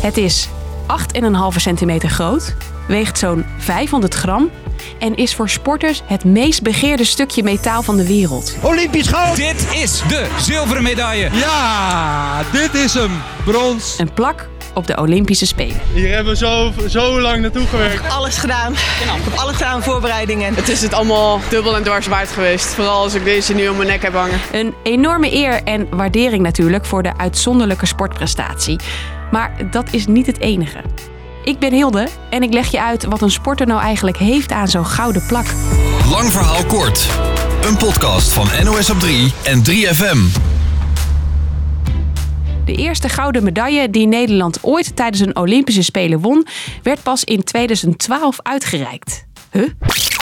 Het is 8,5 centimeter groot, weegt zo'n 500 gram en is voor sporters het meest begeerde stukje metaal van de wereld. Olympisch goud! Dit is de zilveren medaille. Ja, dit is hem. Brons. Een plak op de Olympische Spelen. Hier hebben we zo, zo lang naartoe gewerkt. Alles gedaan. Ik heb alles gedaan, voorbereidingen. Het is het allemaal dubbel en dwars waard geweest. Vooral als ik deze nu om mijn nek heb hangen. Een enorme eer en waardering natuurlijk voor de uitzonderlijke sportprestatie. Maar dat is niet het enige. Ik ben Hilde en ik leg je uit wat een sporter nou eigenlijk heeft aan zo'n gouden plak. Lang verhaal kort. Een podcast van NOS op 3 en 3FM. De eerste gouden medaille die Nederland ooit tijdens een Olympische Spelen won, werd pas in 2012 uitgereikt. Huh?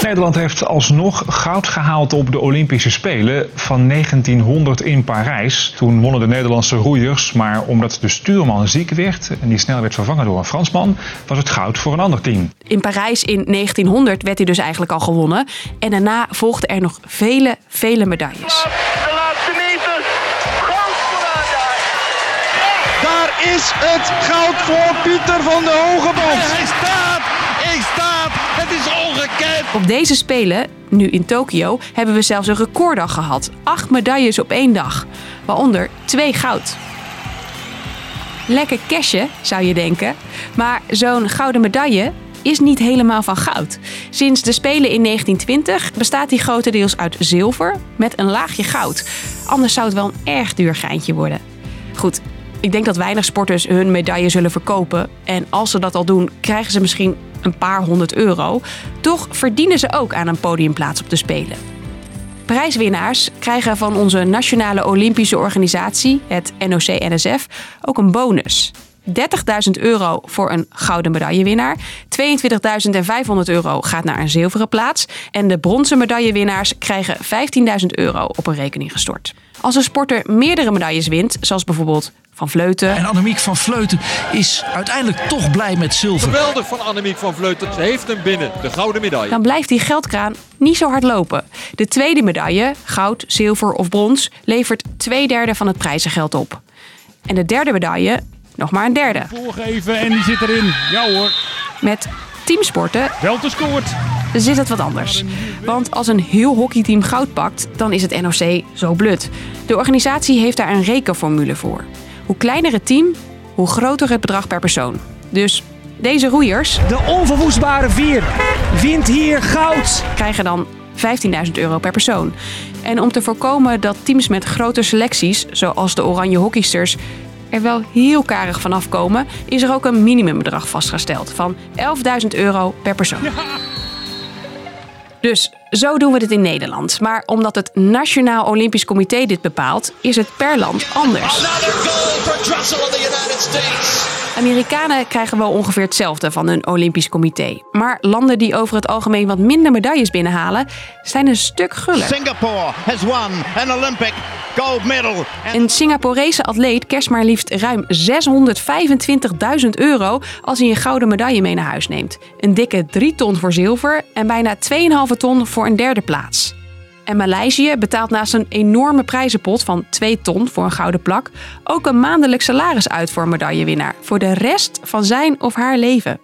Nederland heeft alsnog goud gehaald op de Olympische Spelen van 1900 in Parijs. Toen wonnen de Nederlandse roeiers, maar omdat de stuurman ziek werd en die snel werd vervangen door een Fransman, was het goud voor een ander team. In Parijs in 1900 werd hij dus eigenlijk al gewonnen. En daarna volgden er nog vele, vele medailles. De laatste meter. Goud voor. Daar is het goud voor Pieter van de Hogeband. Hij staat! Hij staat! Het is! Op deze Spelen, nu in Tokio, hebben we zelfs een recorddag gehad. Acht medailles op één dag, waaronder twee goud. Lekker cashje, zou je denken. Maar zo'n gouden medaille is niet helemaal van goud. Sinds de Spelen in 1920 bestaat die grotendeels uit zilver met een laagje goud. Anders zou het wel een erg duur geintje worden. Goed, ik denk dat weinig sporters hun medaille zullen verkopen. En als ze dat al doen, krijgen ze misschien een paar honderd euro. Toch verdienen ze ook aan een podiumplaats op de Spelen. Prijswinnaars krijgen van onze Nationale Olympische Organisatie, het NOC-NSF, ook een bonus. 30.000 euro voor een gouden medaillewinnaar. 22.500 euro gaat naar een zilveren plaats. En de bronzen medaillewinnaars krijgen 15.000 euro op een rekening gestort. Als een sporter meerdere medailles wint, zoals bijvoorbeeld Van Vleuten, En Annemiek van Vleuten is uiteindelijk toch blij met zilver. Geweldig van Annemiek van Vleuten. Ze heeft hem binnen. De gouden medaille. dan blijft die geldkraan niet zo hard lopen. De tweede medaille, goud, zilver of brons, levert twee derde van het prijzengeld op. En de derde medaille, nog maar een derde. Voorgeven en die zit erin. Ja hoor, Met teamsporten wel gescoord. zit het wat anders. Want als een heel hockeyteam goud pakt, dan is het NOC zo blut. De organisatie heeft daar een rekenformule voor. Hoe kleiner het team, hoe groter het bedrag per persoon. Dus deze roeiers De onverwoestbare vier wint hier goud. krijgen dan 15.000 euro per persoon. En om te voorkomen dat teams met grote selecties, zoals de Oranje Hockeysters, er wel heel karig vanaf komen, is er ook een minimumbedrag vastgesteld van 11.000 euro per persoon. Dus zo doen we dit in Nederland. Maar omdat het Nationaal Olympisch Comité dit bepaalt, is het per land anders. Amerikanen krijgen wel ongeveer hetzelfde van een Olympisch Comité. Maar landen die over het algemeen wat minder medailles binnenhalen, zijn een stuk guller. Singapore has won an Olympic gold medal. Een Singaporese atleet kerst maar liefst ruim 625.000 euro als hij een gouden medaille mee naar huis neemt. Een dikke 3 ton voor zilver en bijna 2,5 ton voor een derde plaats. En Maleisië betaalt naast een enorme prijzenpot van 2 ton voor een gouden plak ook een maandelijk salaris uit voor een medaillewinnaar voor de rest van zijn of haar leven.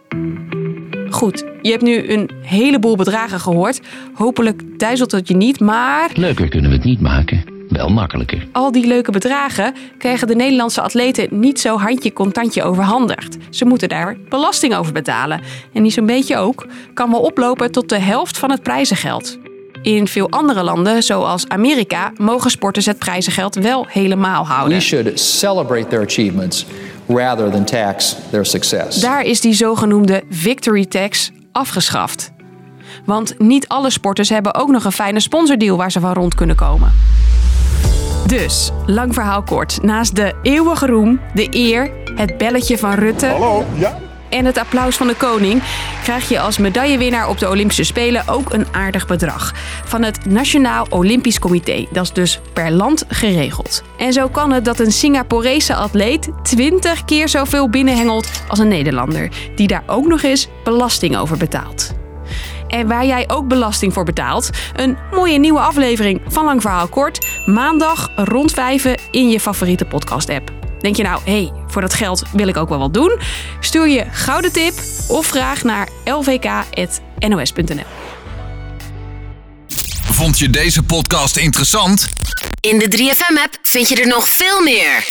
Goed, je hebt nu een heleboel bedragen gehoord. Hopelijk duizelt het je niet, maar Leuker kunnen we het niet maken, wel makkelijker. al die leuke bedragen krijgen de Nederlandse atleten niet zo handje contantje overhandigd. Ze moeten daar belasting over betalen. En die zo'n beetje ook kan wel oplopen tot de helft van het prijzengeld. In veel andere landen, zoals Amerika, mogen sporters het prijzengeld wel helemaal houden. We should celebrate their achievements rather than tax their success. Daar is die zogenoemde victory tax afgeschaft. Want niet alle sporters hebben ook nog een fijne sponsordeal waar ze van rond kunnen komen. Dus, lang verhaal kort. Naast de eeuwige roem, de eer, het belletje van Rutte Hallo, ja? En het applaus van de koning, krijg je als medaillewinnaar op de Olympische Spelen ook een aardig bedrag. Van het Nationaal Olympisch Comité. Dat is dus per land geregeld. En zo kan het dat een Singaporese atleet 20 keer zoveel binnenhengelt als een Nederlander, die daar ook nog eens belasting over betaalt. En waar jij ook belasting voor betaalt, een mooie nieuwe aflevering van Lang Verhaal Kort, maandag rond vijven in je favoriete podcast-app. Denk je nou, hé, hey, voor dat geld wil ik ook wel wat doen? Stuur je gouden tip of vraag naar lvk.nos.nl. Vond je deze podcast interessant? In de 3FM-app vind je er nog veel meer.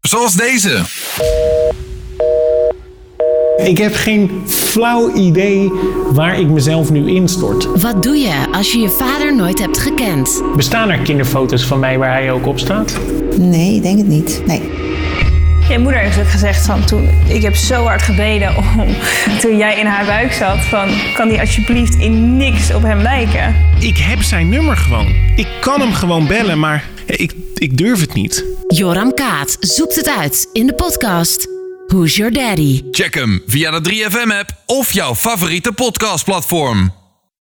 Zoals deze. Ik heb geen flauw idee waar ik mezelf nu instort. Wat doe je als je je vader nooit hebt gekend? Bestaan er kinderfoto's van mij waar hij ook op staat? Nee, ik denk het niet. Nee. Je moeder heeft ook gezegd van toen ik heb zo hard gebeden om toen jij in haar buik zat van kan die alsjeblieft in niks op hem lijken. Ik heb zijn nummer gewoon. Ik kan hem gewoon bellen, maar ik, ik durf het niet. Joram Kaat zoekt het uit in de podcast Who's Your Daddy? Check hem via de 3FM app of jouw favoriete podcastplatform.